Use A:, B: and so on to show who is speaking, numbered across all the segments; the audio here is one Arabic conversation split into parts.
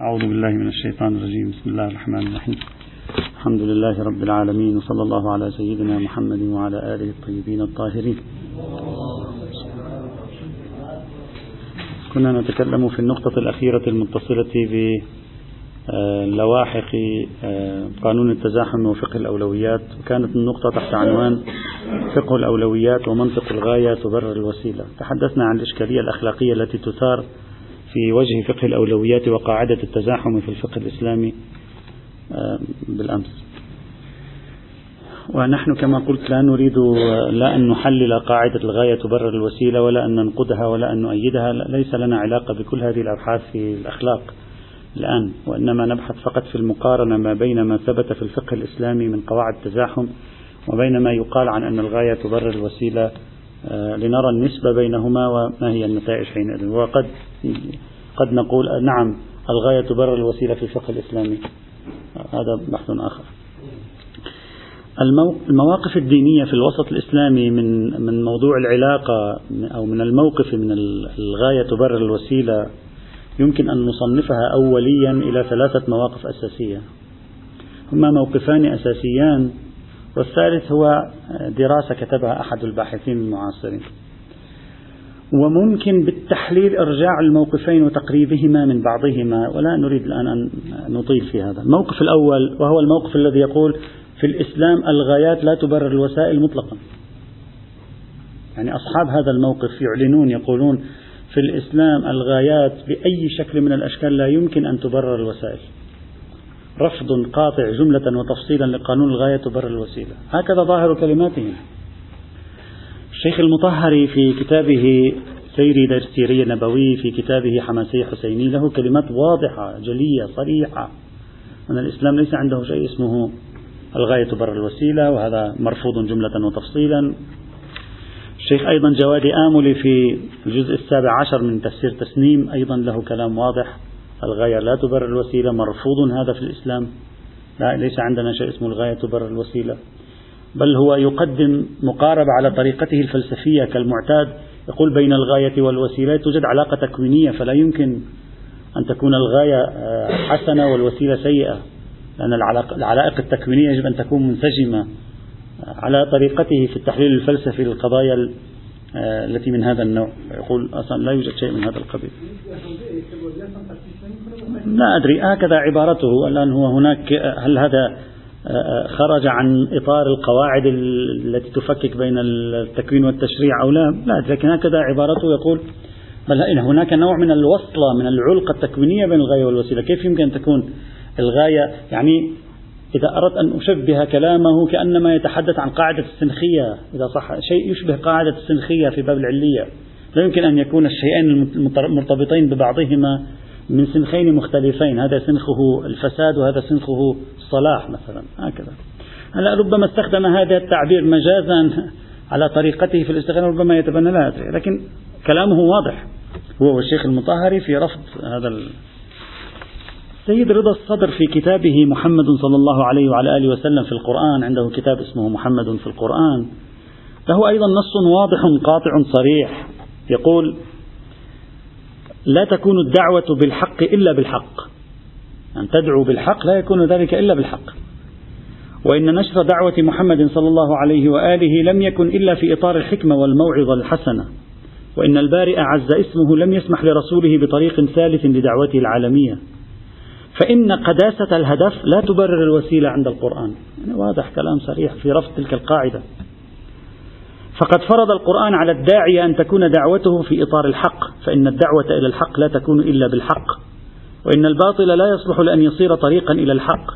A: أعوذ بالله من الشيطان الرجيم. بسم الله الرحمن الرحيم. الحمد لله رب العالمين وصلى الله على سيدنا محمد وعلى آله الطيبين الطاهرين. كنا نتكلم في النقطة الأخيرة المتصلة بلواحق آه، قانون التزاحم وفقه الأولويات. وكانت النقطة تحت عنوان فقه الأولويات ومنطق الغاية تبرر الوسيلة. تحدثنا عن الإشكالية الأخلاقية التي تثار في وجه فقه الأولويات وقاعدة التزاحم في الفقه الإسلامي آه، بالأمس. ونحن كما قلت لا نريد لا أن نحلل قاعدة الغاية تبرر الوسيلة ولا أن ننقدها ولا أن نؤيدها. ليس لنا علاقة بكل هذه الأبحاث في الأخلاق الآن وإنما نبحث فقط في المقارنة ما بين ما ثبت في الفقه الإسلامي من قواعد التزاحم وبين ما يقال عن أن الغاية تبرر الوسيلة آه، لنرى النسبة بينهما وما هي النتائج حينئذ. وقد قد نقول نعم الغاية تبرر الوسيلة في الفقه الإسلامي. هذا بحث آخر. المواقف الدينية في الوسط الإسلامي من من موضوع العلاقة أو من الموقف من الغاية تبرر الوسيلة يمكن أن نصنفها أوليا إلى ثلاثة مواقف أساسية. هما موقفان أساسيان والثالث هو دراسة كتبها أحد الباحثين المعاصرين. وممكن بالتحليل إرجاع الموقفين وتقريبهما من بعضهما ولا نريد الآن أن نطيل في هذا. الموقف الأول وهو الموقف الذي يقول في الإسلام الغايات لا تبرر الوسائل مطلقا. يعني أصحاب هذا الموقف يعلنون يقولون في الإسلام الغايات بأي شكل من الأشكال لا يمكن أن تبرر الوسائل. رفض قاطع جملة وتفصيلا لقانون الغاية تبرر الوسيلة. هكذا ظاهر كلماتهم. الشيخ المطهري في كتابه سیری در سیره نبوی في كتابه حماسه حسینی له كلمات واضحة جلية صريحة. أن الإسلام ليس عنده شيء اسمه الغاية تبرر الوسيلة وهذا مرفوض جملة وتفصيلا. الشيخ أيضا جوادي آملي في الجزء السابع عشر من تفسير تسنيم أيضا له كلام واضح. الغاية لا تبرر الوسيلة مرفوض هذا في الإسلام. لا ليس عندنا شيء اسمه الغاية تبرر الوسيلة. بل هو يقدم مقاربة على طريقته الفلسفية كالمعتاد يقول بين الغاية والوسيلة توجد علاقة تكوينية فلا يمكن أن تكون الغاية آه، حسنة والوسيلة سيئة لأن العلائق التكوينية يجب أن تكون منسجمة على طريقته في التحليل الفلسفي للقضايا آه، التي من هذا النوع. يقول أصلا لا يوجد شيء من هذا القبيل. لا أدري هكذا عبارته الآن هو هناك هل هذا خرج عن إطار القواعد التي تفكك بين التكوين والتشريع أو لا؟ لا لكن هكذا عبارته يقول بل هناك نوع من الوصلة من العلقة التكوينية بين الغاية والوسيلة. كيف يمكن أن تكون الغاية؟ يعني إذا أردت أن أشبه كلامه كأنما يتحدث عن قاعدة السنخية. إذا صح شيء يشبه قاعدة السنخية في باب العلية. لا يمكن أن يكون الشيئين المرتبطين ببعضهما. من سنخين مختلفين. هذا سنخه الفساد وهذا سنخه الصلاح مثلا. هكذا. هلا ربما استخدم هذا التعبير مجازا على طريقته في الاستغناء ربما يتبنى لا أدري لكن كلامه واضح. هو والشيخ المطهري في رفض هذا سيد رضا الصدر في كتابه محمد صلى الله عليه وعلى آله وسلم في القرآن عنده كتاب اسمه محمد في القرآن. له أيضا نص واضح قاطع صريح. يقول لا تكون الدعوة بالحق إلا بالحق. أن تدعو بالحق لا يكون ذلك إلا بالحق. وإن نشر دعوة محمد صلى الله عليه وآله لم يكن إلا في إطار الحكمة والموعظة الحسنة. وإن البارئ عز اسمه لم يسمح لرسوله بطريق ثالث لدعوته العالمية. فإن قداسة الهدف لا تبرر الوسيلة عند القرآن. يعني واضح كلام صريح في رفض تلك القاعدة. فقد فرض القرآن على الداعية أن تكون دعوته في إطار الحق فإن الدعوة إلى الحق لا تكون إلا بالحق وإن الباطل لا يصلح لأن يصير طريقا إلى الحق.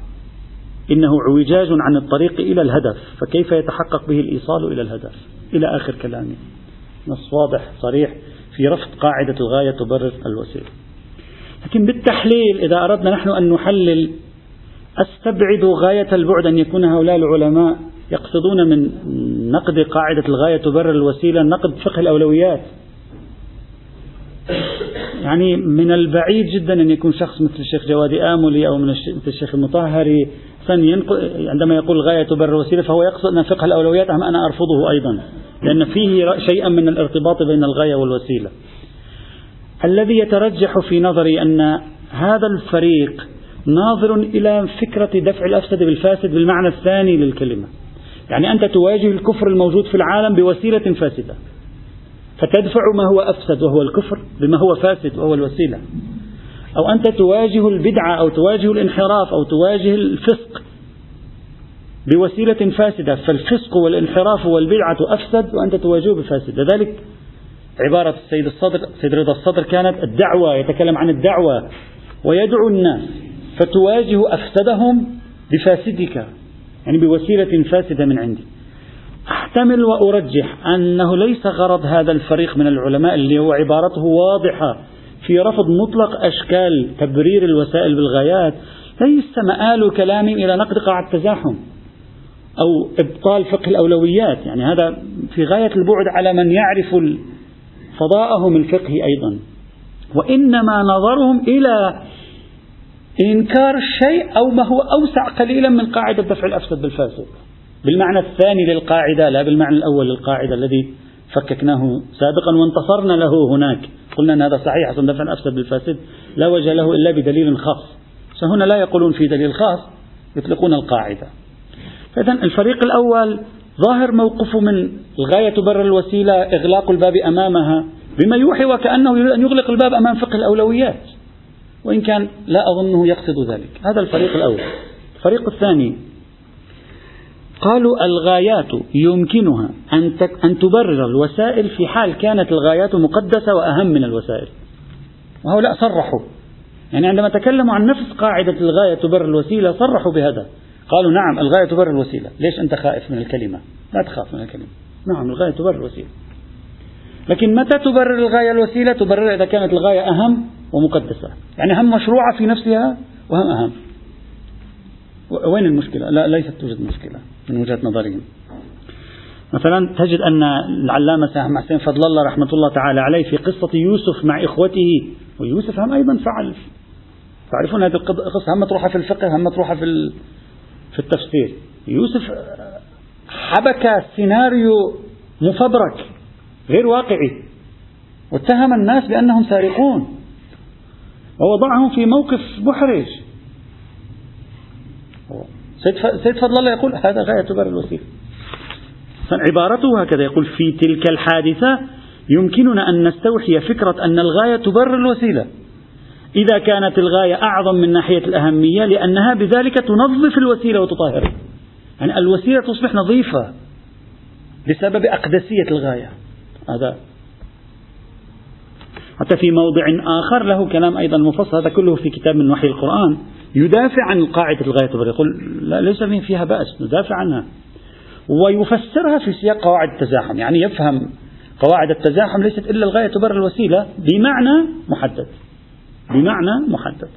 A: إنه اعوجاج عن الطريق إلى الهدف فكيف يتحقق به الإيصال إلى الهدف؟ إلى آخر كلامه نص واضح صريح في رفض قاعدة الغاية تبرر الوسيلة. لكن بالتحليل إذا أردنا نحن أن نحلل أستبعد غاية البعد أن يكون هؤلاء العلماء يقصدون من نقد قاعدة الغاية تبرر الوسيلة نقد فقه الأولويات. يعني من البعيد جدا أن يكون شخص مثل الشيخ جوادي آملي أو مثل الشيخ المطهري عندما يقول الغاية تبرر الوسيلة فهو يقصد أن فقه الأولويات أم أنا أرفضه أيضا لأن فيه شيئا من الارتباط بين الغاية والوسيلة. الذي يترجح في نظري أن هذا الفريق ناظر إلى فكرة دفع الأفسد بالفاسد بالمعنى الثاني للكلمة. يعني أنت تواجه الكفر الموجود في العالم بوسيلة فاسدة. فتدفع ما هو أفسد وهو الكفر بما هو فاسد وهو الوسيلة. أو أنت تواجه البدعة أو تواجه الانحراف أو تواجه الفسق بوسيلة فاسدة. فالفسق والانحراف والبدعة أفسد وأنت تواجهه بفاسد. لذلك عبارة السيد الصدر سيد رضا الصدر كانت الدعوة يتكلم عن الدعوة ويدعو الناس فتواجه أفسدهم بفاسدك. يعني بوسيلة فاسدة من عندي. أحتمل وأرجح أنه ليس غرض هذا الفريق من العلماء اللي هو عبارته واضحة في رفض مطلق أشكال تبرير الوسائل بالغايات. ليس مآل كلامهم إلى نقد قاعدة التزاحم أو إبطال فقه الأولويات. يعني هذا في غاية البعد على من يعرف فضاءهم الفقهي أيضا. وإنما نظرهم إلى إنكار الشيء أو ما هو أوسع قليلا من قاعدة دفع الأفسد بالفاسد. بالمعنى الثاني للقاعدة لا بالمعنى الأول للقاعدة الذي فككناه سابقا وانتصرنا له هناك. قلنا أن هذا صحيح أصلا دفع الأفسد بالفاسد لا وجه له إلا بدليل خاص. فهنا لا يقولون في دليل خاص يطلقون القاعدة. فإذا الفريق الأول ظاهر موقفه من الغاية تبرر الوسيلة إغلاق الباب أمامها بما يوحي وكأنه يريد أن يغلق الباب أمام فقه الأولويات. وإن كان لا أظنه يقصد ذلك. هذا الفريق الأول. الفريق الثاني. قالوا الغايات يمكنها أن أن تبرر الوسائل في حال كانت الغايات مقدسة وأهم من الوسائل. وهؤلاء صرحوا. يعني عندما تكلموا عن نفس قاعدة الغاية تبرر الوسيلة صرحوا بهذا. قالوا نعم الغاية تبرر الوسيلة. ليش أنت خائف من الكلمة؟ لا تخاف من الكلمة. نعم الغاية تبرر الوسيلة. لكن متى تبرر الغاية الوسيلة؟ تبرر إذا كانت الغاية أهم ومقدسة. يعني هم مشروعة في نفسها وهم أهم. وين المشكلة؟ لا ليست توجد مشكلة من وجهة نظرهم. مثلا تجد أن العلامة سامح حسين فضل الله رحمة الله تعالى عليه في قصة يوسف مع إخوته ويوسف هم أيضا فعل. تعرفون هذه القصة هم مطروحة في الفقه هم مطروحة في في التفسير. يوسف حبك سيناريو مفبرك غير واقعي. واتهم الناس بأنهم سارقون. ووضعهم في موقف محرج سيد فضل الله يقول هذا غاية تبرر الوسيلة عبارته هكذا يقول في تلك الحادثة يمكننا أن نستوحي فكرة أن الغاية تبرر الوسيلة. إذا كانت الغاية أعظم من ناحية الأهمية لأنها بذلك تنظف الوسيلة وتطهرها. يعني الوسيلة تصبح نظيفة بسبب أقدسية الغاية. هذا حتى في موضع آخر له كلام أيضا مفصل هذا كله في كتاب من وحي القرآن. يدافع عن قاعدة الغاية يقول لا ليس فيها بأس ندافع عنها. ويفسرها في سياق قواعد التزاحم يعني يفهم قواعد التزاحم ليست إلا الغاية تبرر الوسيلة بمعنى محدد. بمعنى محدد.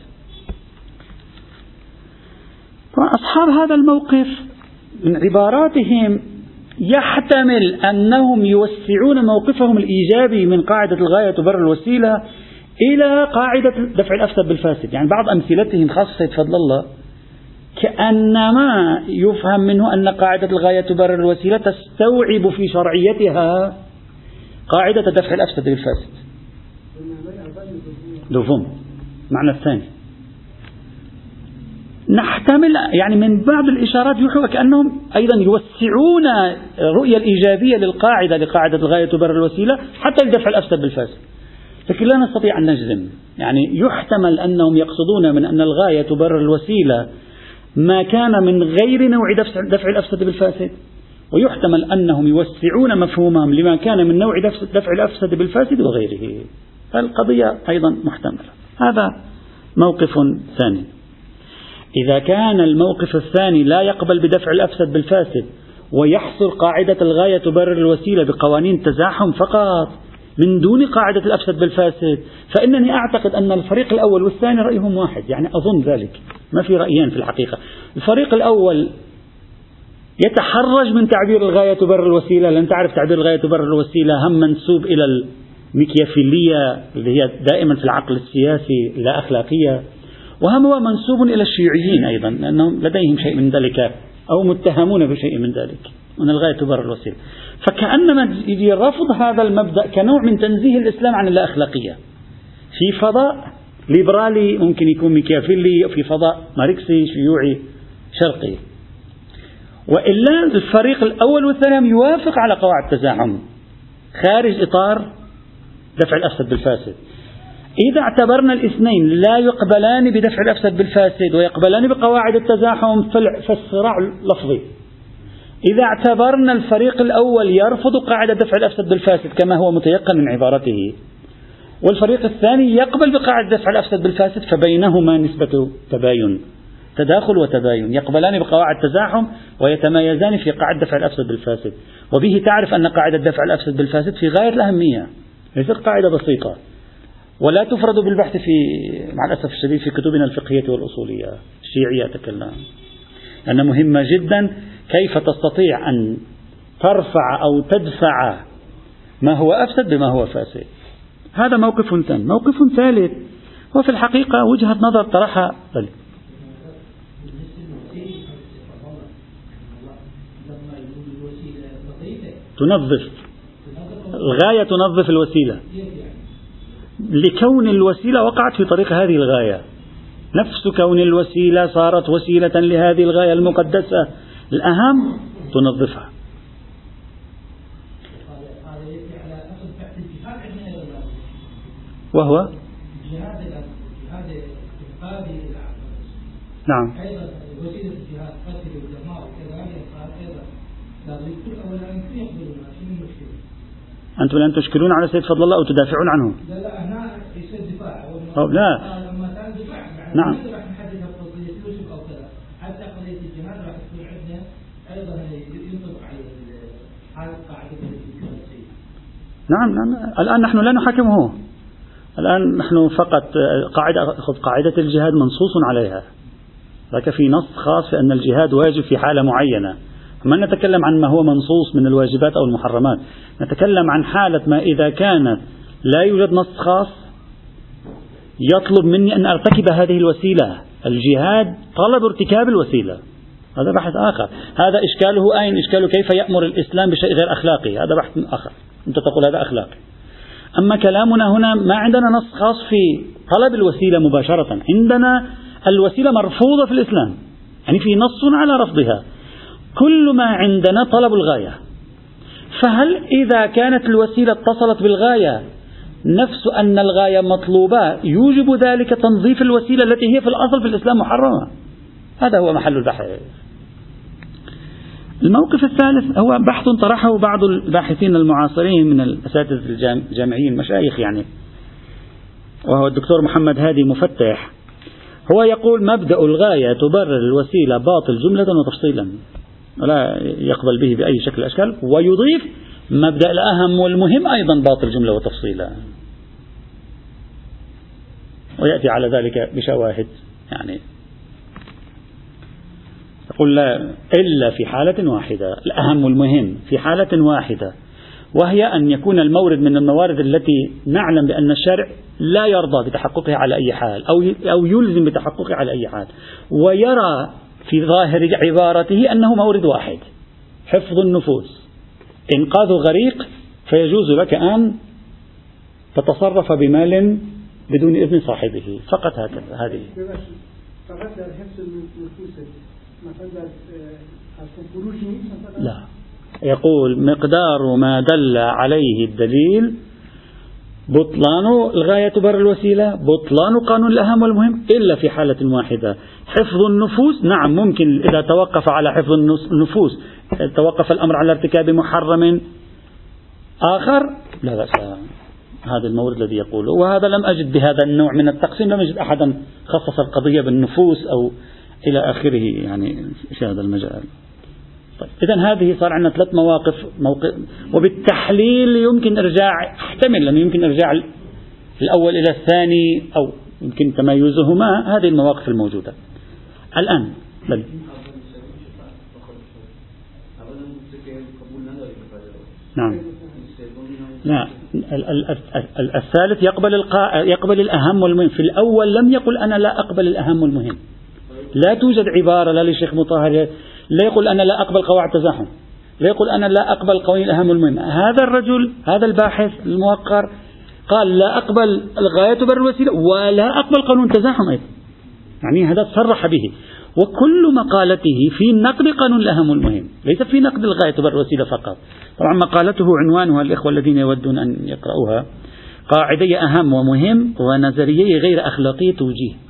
A: فأصحاب هذا الموقف من عباراتهم يحتمل أنهم يوسعون موقفهم الإيجابي من قاعدة الغاية تبرر الوسيلة إلى قاعدة دفع الأفسد بالفاسد. يعني بعض أمثلتهم خاصة سيد فضل الله كأنما يفهم منه أن قاعدة الغاية تبرر الوسيلة تستوعب في شرعيتها قاعدة دفع الأفسد بالفاسد. لفهم معنى الثاني. نحتمل يعني من بعض الإشارات يوحي وكأنهم أيضا يوسعون الرؤية الإيجابية للقاعدة لقاعدة الغاية تبرر الوسيلة حتى لدفع الأفسد بالفاسد لكن لا نستطيع أن نجزم. يعني يحتمل أنهم يقصدون من أن الغاية تبرر الوسيلة ما كان من غير نوع دفع الأفسد بالفاسد ويحتمل أنهم يوسعون مفهومهم لما كان من نوع دفع الأفسد بالفاسد وغيره. القضية أيضا محتملة. هذا موقف ثاني. إذا كان الموقف الثاني لا يقبل بدفع الأفسد بالفاسد ويحصر قاعدة الغاية تبرر الوسيلة بقوانين التزاحم فقط من دون قاعدة الأفسد بالفاسد فإنني أعتقد أن الفريق الأول والثاني رأيهم واحد يعني أظن ذلك ما في رأيين في الحقيقة. الفريق الأول يتحرج من تعبير الغاية تبرر الوسيلة لأن تعرف تعبير الغاية تبرر الوسيلة هم منسوب إلى الميكيافيلية اللي هي دائما في العقل السياسي لا أخلاقية وهم هو منسوب إلى الشيوعيين أيضا لأنهم لديهم شيء من ذلك أو متهمون بشيء من ذلك. من الغاية تبرر الوسيلة فكأنما يجي رفض هذا المبدأ كنوع من تنزيه الإسلام عن اللا أخلاقية في فضاء ليبرالي ممكن يكون ميكافيلي في فضاء ماركسي شيوعي شرقي. وإلا الفريق الأول والثاني يوافق على قواعد التزاحم. خارج إطار دفع الأفسد بالفاسد. إذا اعتبرنا الاثنين لا يقبلان بدفع الأفسد بالفاسد ويقبلان بقواعد التزاحم فالصراع لفظي إذا اعتبرنا الفريق الأول يرفض قاعدة دفع الأفسد بالفاسد كما هو متيقن من عبارته والفريق الثاني يقبل بقاعدة دفع الأفسد بالفاسد فبينهما نسبة تباين تداخل وتباين. يقبلان بقواعد تزاحم ويتميزان في قاعدة دفع الأفسد بالفاسد. وبه تعرف أن قاعدة دفع الأفسد بالفاسد في غاية الأهمية ليست قاعدة بسيطة. ولا تفرد بالبحث في مع الأسف الشديد في كتبنا الفقهية والأصولية الشيعية أتكلم أنها مهمة جدا كيف تستطيع أن ترفع أو تدفع ما هو أفسد بما هو فاسد. هذا موقف ثاني موقف ثالث هو في الحقيقة وجهة نظر طرحها بل. تنظف. الغاية تنظف الوسيلة. لكون الوسيلة وقعت في طريق هذه الغاية. نفس كون الوسيلة صارت وسيلة لهذه الغاية المقدسة. الأهم تنظفها. وهو؟ نعم. وسيلة الجهاد أيضا؟ أنتم الآن تشكلون على سيد فضل الله أو تدافعون عنه؟ لا لا هنا يصير دفاع. أو لا. نعم. قاعدة نعم نعم. الآن نحن لا نحاكمه. الآن نحن فقط قاعدة خذ قاعدة الجهاد منصوص عليها. لكن في نص خاص في أن الجهاد واجب في حالة معينة. ما نتكلم عن ما هو منصوص من الواجبات أو المحرمات. نتكلم عن حالة ما إذا كانت لا يوجد نص خاص يطلب مني أن أرتكب هذه الوسيلة. الجهاد طلب ارتكاب الوسيلة. هذا بحث آخر. هذا إشكاله أين؟ إشكاله كيف يأمر الإسلام بشيء غير أخلاقي؟ هذا بحث آخر. أنت تقول هذا أخلاقي. أما كلامنا هنا ما عندنا نص خاص في طلب الوسيلة مباشرة. عندنا الوسيلة مرفوضة في الإسلام. يعني في نص على رفضها. كل ما عندنا طلب الغاية. فهل إذا كانت الوسيلة اتصلت بالغاية نفس أن الغاية مطلوبة يوجب ذلك تنظيف الوسيلة التي هي في الأصل في الإسلام محرمة؟ هذا هو محل البحث. الموقف الثالث هو بحث طرحه بعض الباحثين المعاصرين من الأساتذة الجامعيين المشايخ يعني. وهو الدكتور محمد هادي مفتح. هو يقول مبدأ الغاية تبرر الوسيلة باطل جملة وتفصيلا. ولا يقبل به بأي شكل أشكال ويضيف مبدأ الأهم والمهم أيضا باطل جملة وتفصيلا. ويأتي على ذلك بشواهد يعني. يقول لا إلا في حالة واحدة الأهم والمهم في حالة واحدة وهي أن يكون المورد من الموارد التي نعلم بأن الشرع لا يرضى بتحققها على أي حال أو أو يلزم بتحققها على أي حال ويرى في ظاهر عبارته أنه مورد واحد حفظ النفوس. إنقاذ غريق فيجوز لك أن تتصرف بمال بدون إذن صاحبه. فقط هكذا هذه. لا. يقول مقدار ما دل عليه الدليل بطلان الغاية تبرر الوسيلة بطلان قانون الأهم والمهم إلا في حالة واحدة. حفظ النفوس نعم ممكن إذا توقف على حفظ النفوس توقف الأمر على ارتكاب محرم. آخر لا بأس هذا المورد الذي يقوله وهذا لم أجد بهذا النوع من التقسيم لم أجد أحدا خصص القضية بالنفوس أو إلى آخره يعني في هذا المجال. طيب إذا هذه صار عندنا ثلاث مواقف موقف وبالتحليل يمكن إرجاع أحتمل أنه يمكن إرجاع الأول إلى الثاني أو يمكن تميزهما هذه المواقف الموجودة. الآن بل. نعم. لا الثالث يقبل القاء يقبل الأهم والمهم. في الأول لم يقل أنا لا أقبل الأهم والمهم. لا توجد عبارة لا للشيخ مطهر لا يقول أنا لا أقبل قواعد التزاحم. لا يقول أنا لا أقبل قوانين الأهم والمهم هذا الرجل هذا الباحث الموقر قال لا أقبل الغاية بر الوسيلة ولا أقبل قانون التزاحم أيضا. يعني هذا صرح به. وكل مقالته في نقد قانون الأهم والمهم. ليس في نقد الغاية بر الوسيلة فقط. طبعا مقالته عنوانها الإخوة الذين يودون أن يقرأوها قاعدي أهم ومهم ونظريي غير أخلاقية توجيه.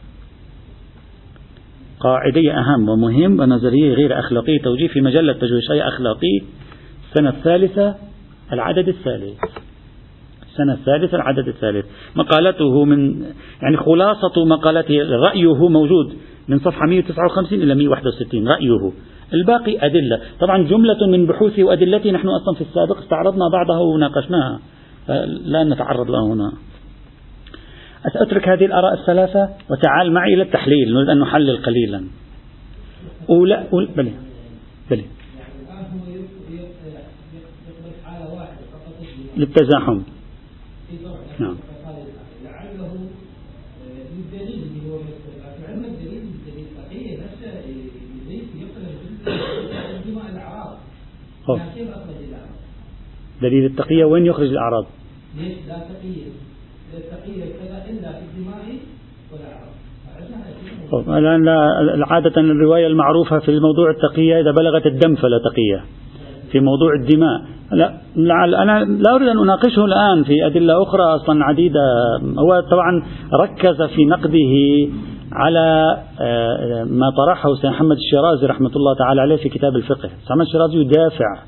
A: قاعدي أهم ومهم ونظرية غير أخلاقية توجيه في مجلة تجويشية أخلاقي. السنة الثالثة العدد الثالث. السنة الثالثة العدد الثالث. مقالته من يعني خلاصة مقالته رأيه موجود من صفحة 159 إلى 161 رأيه. الباقي أدلة. طبعا جملة من بحوثه وأدلته نحن أصلا في السابق استعرضنا بعضها وناقشناها. لا نتعرض لها هنا. سأترك هذه الآراء الثلاثة؟ وتعال معي إلى التحليل نريد أن نحلل قليلا. أولى أول بلي بلي. للتزاحم. نعم. دليل التقية وين يخرج الأعراض؟ لا تقية؟ التقية كذا إلا في الدماء الآن لا عادة الرواية المعروفة في الموضوع التقية إذا بلغت الدم فلا تقية. في موضوع الدماء. لا لعل أنا لا أريد أن أناقشه الآن في أدلة أخرى أصلا عديدة. هو طبعا ركز في نقده على آه، ما طرحه سيد محمد الشيرازي رحمة الله تعالى عليه في كتاب الفقه. محمد الشيرازي يدافع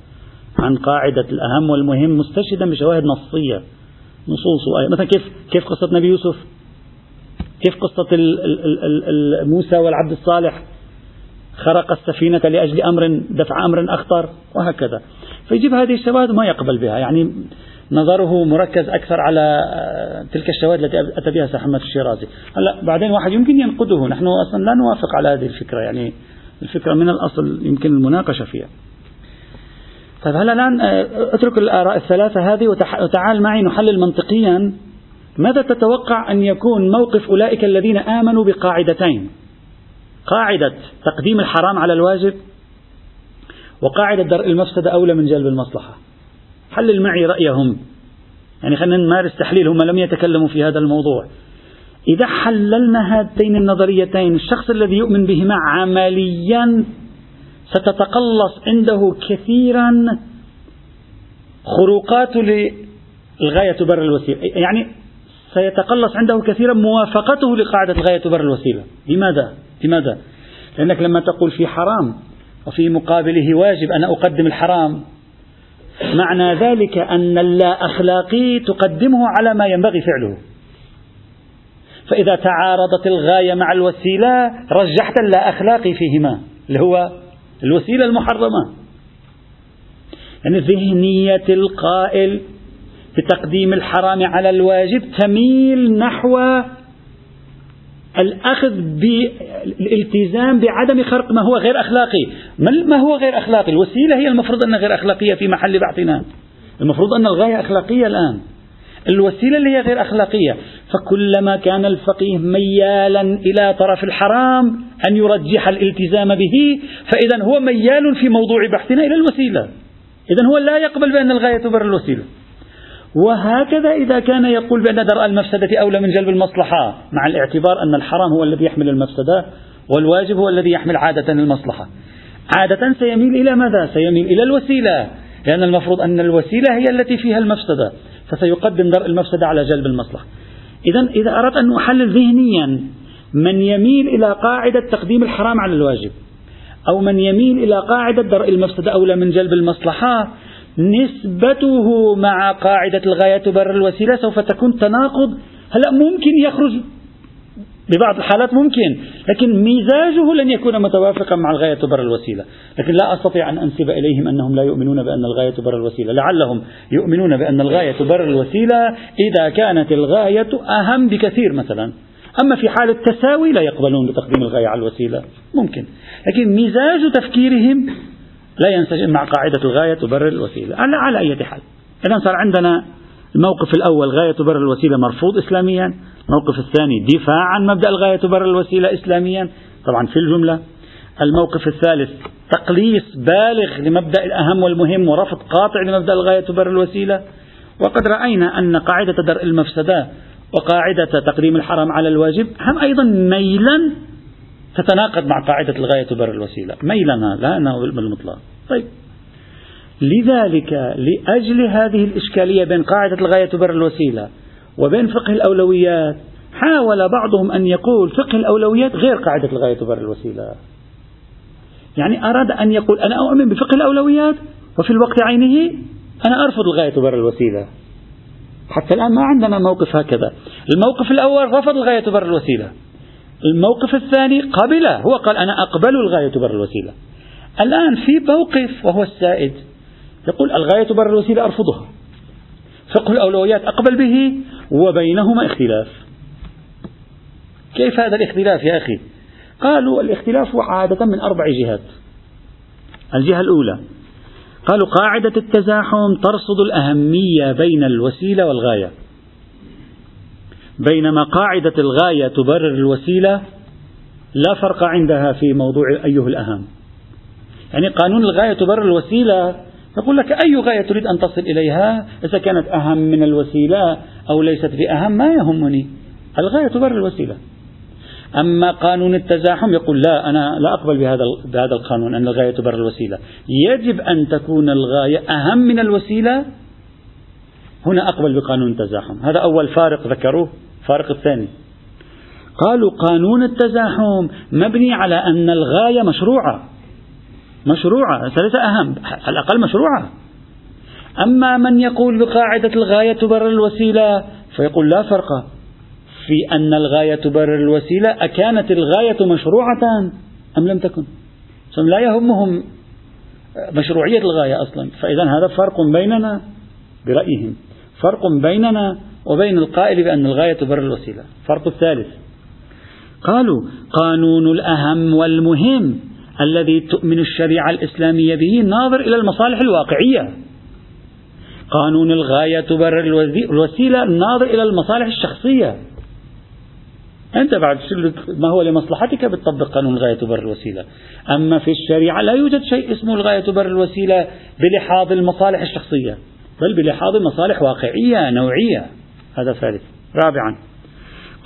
A: عن قاعدة الأهم والمهم مستشهدا بشواهد نصية. نصوص مثلا كيف كيف قصة نبي يوسف؟ كيف قصة موسى والعبد الصالح؟ خرق السفينة لأجل أمر دفع أمر أخطر وهكذا. فيجيب هذه الشواهد وما يقبل بها. يعني نظره مركز أكثر على تلك الشواهد التي أتى بها محمد الشيرازي. هلا بعدين واحد يمكن ينقده. نحن أصلا لا نوافق على هذه الفكرة. يعني الفكرة من الأصل يمكن المناقشة فيها. طيب هلا الآن آه، اترك الآراء الثلاثة هذه وتعال معي نحلل منطقيا. ماذا تتوقع أن يكون موقف أولئك الذين آمنوا بقاعدتين؟ قاعدة تقديم الحرام على الواجب وقاعدة درء المفسدة أولى من جلب المصلحة. حلل معي رأيهم. يعني خلينا نمارس تحليل هم لم يتكلموا في هذا الموضوع. إذا حللنا هاتين النظريتين الشخص الذي يؤمن بهما عمليا ستتقلص عنده كثيرا خروقات للغاية تبرر الوسيلة يعني سيتقلص عنده كثيرا موافقته لقاعدة الغاية تبرر الوسيلة لماذا؟ لماذا؟ لأنك لما تقول في حرام وفي مقابله واجب أنا أقدم الحرام معنى ذلك أن اللا أخلاقي تقدمه على ما ينبغي فعله فإذا تعارضت الغاية مع الوسيلة رجحت اللا أخلاقي فيهما اللي هو الوسيلة المحرمة. يعني ذهنية القائل بتقديم الحرام على الواجب تميل نحو الأخذ بالالتزام بعدم خرق ما هو غير أخلاقي. ما هو غير أخلاقي؟ الوسيلة هي المفروض أنها غير أخلاقية في محل بحثنا المفروض أن الغاية أخلاقية الآن. الوسيلة اللي هي غير أخلاقية. فكلما كان الفقيه ميالا إلى طرف الحرام أن يرجح الالتزام به فإذا هو ميال في موضوع بحثنا إلى الوسيلة. إذا هو لا يقبل بأن الغاية تبرر الوسيلة. وهكذا إذا كان يقول بأن درء المفسدة أولى من جلب المصلحة مع الاعتبار أن الحرام هو الذي يحمل المفسدة والواجب هو الذي يحمل عادة المصلحة. عادة سيميل إلى ماذا؟ سيميل إلى الوسيلة. لأن المفروض أن الوسيلة هي التي فيها المفسدة. فسيقدم درء المفسدة على جلب المصلحة. إذا إذا أردت أن أحلل ذهنيا من يميل إلى قاعدة تقديم الحرام على الواجب أو من يميل إلى قاعدة درء المفسدة أولى من جلب المصلحة نسبته مع قاعدة الغاية تبرر الوسيلة سوف تكون تناقض. هلأ ممكن يخرج ببعض الحالات ممكن لكن مزاجه لن يكون متوافقا مع الغاية تبرر الوسيلة. لكن لا أستطيع أن أنسب إليهم أنهم لا يؤمنون بأن الغاية تبرر الوسيلة. لعلهم يؤمنون بأن الغاية تبرر الوسيلة إذا كانت الغاية أهم بكثير مثلا. أما في حال التساوي لا يقبلون بتقديم الغاية على الوسيلة. ممكن. لكن مزاج تفكيرهم لا ينسجم مع قاعدة الغاية تبرر الوسيلة. على, على أي حال. إذا صار عندنا الموقف الأول غاية تبرر الوسيلة مرفوض إسلاميا. الموقف الثاني دفاع عن مبدأ الغاية تبرر الوسيلة إسلاميا. طبعا في الجملة. الموقف الثالث تقليص بالغ لمبدأ الأهم والمهم ورفض قاطع لمبدأ الغاية تبرر الوسيلة. وقد رأينا أن قاعدة درء المفسدة وقاعدة تقديم الحرام على الواجب هم أيضا ميلا تتناقض مع قاعدة الغاية تبرر الوسيلة. ميلا لا أنه بالمطلق. طيب. لذلك لأجل هذه الإشكالية بين قاعدة الغاية تبرر الوسيلة وبين فقه الأولويات حاول بعضهم أن يقول فقه الأولويات غير قاعدة الغاية تبرر الوسيلة. يعني أراد أن يقول أنا أؤمن بفقه الأولويات وفي الوقت عينه أنا أرفض الغاية تبرر الوسيلة. حتى الآن ما عندنا موقف هكذا. الموقف الأول رفض الغاية تبرر الوسيلة. الموقف الثاني قبله هو قال أنا أقبل الغاية تبرر الوسيلة. الآن في موقف وهو السائد. يقول الغاية تبرر الوسيلة أرفضها. فقه الأولويات أقبل به وبينهما اختلاف. كيف هذا الاختلاف يا أخي؟ قالوا الاختلاف عادة من أربع جهات. الجهة الأولى قالوا قاعدة التزاحم ترصد الأهمية بين الوسيلة والغاية. بينما قاعدة الغاية تبرر الوسيلة لا فرق عندها في موضوع أيه الأهم. يعني قانون الغاية تبرر الوسيلة يقول لك أي غاية تريد أن تصل إليها؟ إذا كانت أهم من الوسيلة أو ليست بأهم ما يهمني. الغاية تبرر الوسيلة. أما قانون التزاحم يقول لا أنا لا أقبل بهذا بهذا القانون أن الغاية تبرر الوسيلة. يجب أن تكون الغاية أهم من الوسيلة. هنا أقبل بقانون التزاحم. هذا أول فارق ذكروه. الفارق الثاني. قالوا قانون التزاحم مبني على أن الغاية مشروعة. مشروعة ليس أهم على الأقل مشروعة. أما من يقول بقاعدة الغاية تبرر الوسيلة فيقول لا فرق. في أن الغاية تبرر الوسيلة أكانت الغاية مشروعة أم لم تكن؟ لا يهمهم مشروعية الغاية أصلا. فإذا هذا فرق بيننا برأيهم. فرق بيننا وبين القائل بأن الغاية تبرر الوسيلة. فرق الثالث. قالوا قانون الأهم والمهم. الذي تؤمن الشريعة الإسلامية به ناظر إلى المصالح الواقعية. قانون الغاية تبرر الوسيلة ناظر إلى المصالح الشخصية. أنت بعد ما هو لمصلحتك بتطبق قانون الغاية تبرر الوسيلة. أما في الشريعة لا يوجد شيء اسمه الغاية تبرر الوسيلة بلحاظ المصالح الشخصية. بل بلحاظ مصالح واقعية نوعية. هذا ثالث. رابعا.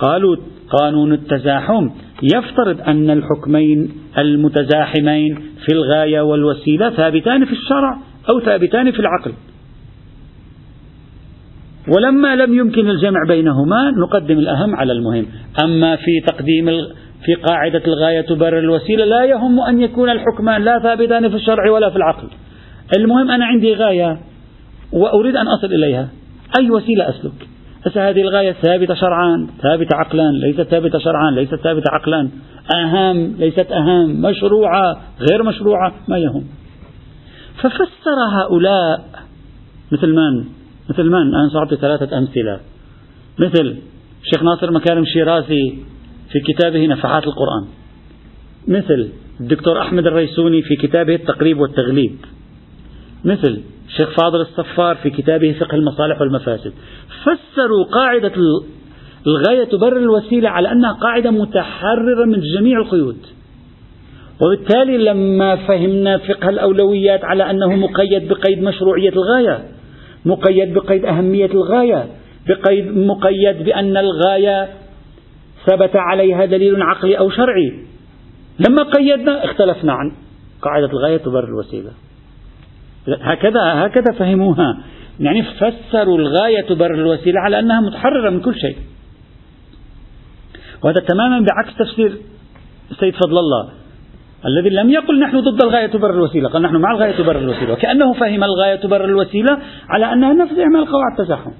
A: قالوا قانون التزاحم. يفترض أن الحكمين المتزاحمين في الغاية والوسيلة ثابتان في الشرع أو ثابتان في العقل. ولما لم يمكن الجمع بينهما نقدم الأهم على المهم. أما في تقديم في قاعدة الغاية تبرر الوسيلة لا يهم أن يكون الحكمان لا ثابتان في الشرع ولا في العقل. المهم أنا عندي غاية وأريد أن أصل إليها. أي وسيلة أسلك؟ بس هذه الغاية ثابتة شرعا ثابتة عقلا ليست ثابتة شرعا ليست ثابتة عقلا. أهم ليست أهم مشروعة غير مشروعة ما يهم. ففسر هؤلاء مثل من؟ مثل من؟ أنا سأعطي ثلاثة أمثلة. مثل الشيخ ناصر مكارم شيرازي في كتابه نفحات القرآن. مثل الدكتور أحمد الريسوني في كتابه التقريب والتغليب. مثل الشيخ فاضل الصفار في كتابه فقه المصالح والمفاسد. فسروا قاعدة الغاية تبرر الوسيلة على أنها قاعدة متحررة من جميع القيود. وبالتالي لما فهمنا فقه الأولويات على أنه مقيد بقيد مشروعية الغاية مقيد بقيد أهمية الغاية بقيد مقيد بأن الغاية ثبت عليها دليل عقلي أو شرعي. لما قيدنا اختلفنا عن قاعدة الغاية تبرر الوسيلة. هكذا هكذا فهموها. يعني فسروا الغاية تبرر الوسيلة على أنها متحررة من كل شيء. وهذا تماما بعكس تفسير السيد فضل الله الذي لم يقل نحن ضد الغاية تبرر الوسيلة قال نحن مع الغاية تبرر الوسيلة وكأنه فهم الغاية تبرر الوسيلة على أنها نفس إعمال قواعد التزاحم.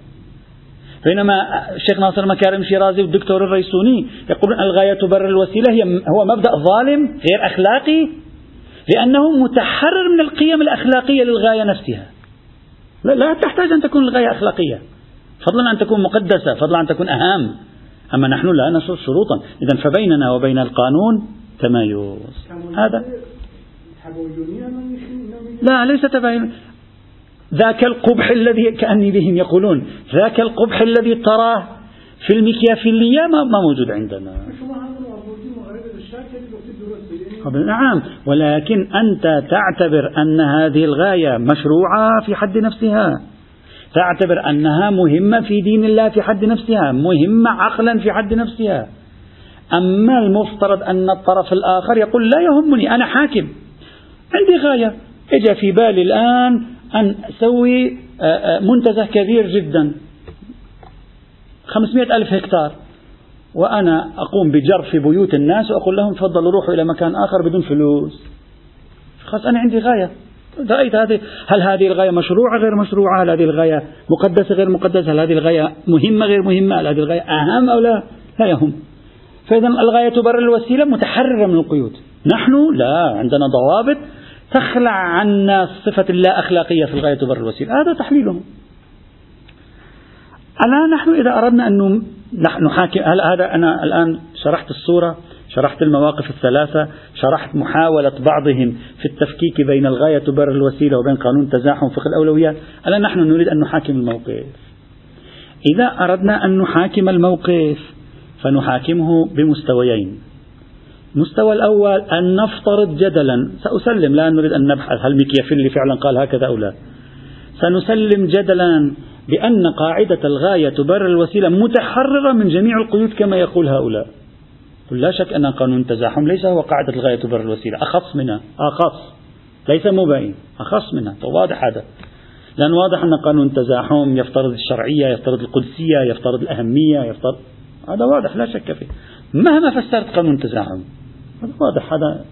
A: بينما الشيخ ناصر مكارم شيرازي والدكتور الريسوني يقولون الغاية تبرر الوسيلة هي هو مبدأ ظالم غير أخلاقي لأنه متحرر من القيم الأخلاقية للغاية نفسها. لا, لا تحتاج أن تكون الغاية أخلاقية. فضلا أن تكون مقدسة فضلا أن تكون أهم. أما نحن لا نشر شروطا. إذا فبيننا وبين القانون تمايز هذا. لا ليس تباين ذاك القبح الذي كأني بهم يقولون. ذاك القبح الذي تراه في المكيافيلية ما موجود عندنا. نعم. ولكن أنت تعتبر أن هذه الغاية مشروعة في حد نفسها. تعتبر أنها مهمة في دين الله في حد نفسها مهمة عقلا في حد نفسها. أما المفترض أن الطرف الآخر يقول لا يهمني أنا حاكم. عندي غاية. إجا في بالي الآن أن أسوي آه، آه، منتزه كبير جدا. خمسمائة ألف هكتار. وأنا أقوم بجر في بيوت الناس وأقول لهم تفضلوا روحوا إلى مكان آخر بدون فلوس. خلاص أنا عندي غاية. رأيت هذه هل هذه الغاية مشروعة غير مشروعة؟ هل هذه الغاية مقدسة غير مقدسة؟ هل هذه الغاية مهمة غير مهمة؟ هل هذه الغاية أهم أو لا؟ لا يهم. فإذا الغاية تبرر الوسيلة متحررة من القيود. نحن لا عندنا ضوابط تخلع عنا صفة اللا أخلاقية في الغاية تبرر الوسيلة. هذا تحليلهم. الآن نحن إذا أردنا أن نحاكم هل هذا أنا الآن شرحت الصورة؟ شرحت المواقف الثلاثة؟ شرحت محاولة بعضهم في التفكيك بين الغاية تبرر الوسيلة وبين قانون تزاحم فقه الأولويات الآن نحن نريد أن نحاكم الموقف؟ إذا أردنا أن نحاكم الموقف فنحاكمه بمستويين. المستوى الأول أن نفترض جدلا. سأسلم لا نريد أن نبحث هل ميكيافيلي فعلا قال هكذا أو لا. سنسلم جدلا. بأن قاعدة الغاية تبرر الوسيلة متحررة من جميع القيود كما يقول هؤلاء. لا شك أن قانون التزاحم ليس هو قاعدة الغاية تبرر الوسيلة. أخص منها. أخص. ليس مبين أخص منها. واضح هذا. لأن واضح أن قانون التزاحم يفترض الشرعية يفترض القدسية يفترض الأهمية يفترض هذا واضح. لا شك فيه. مهما فسرت قانون التزاحم. هذا واضح. هذا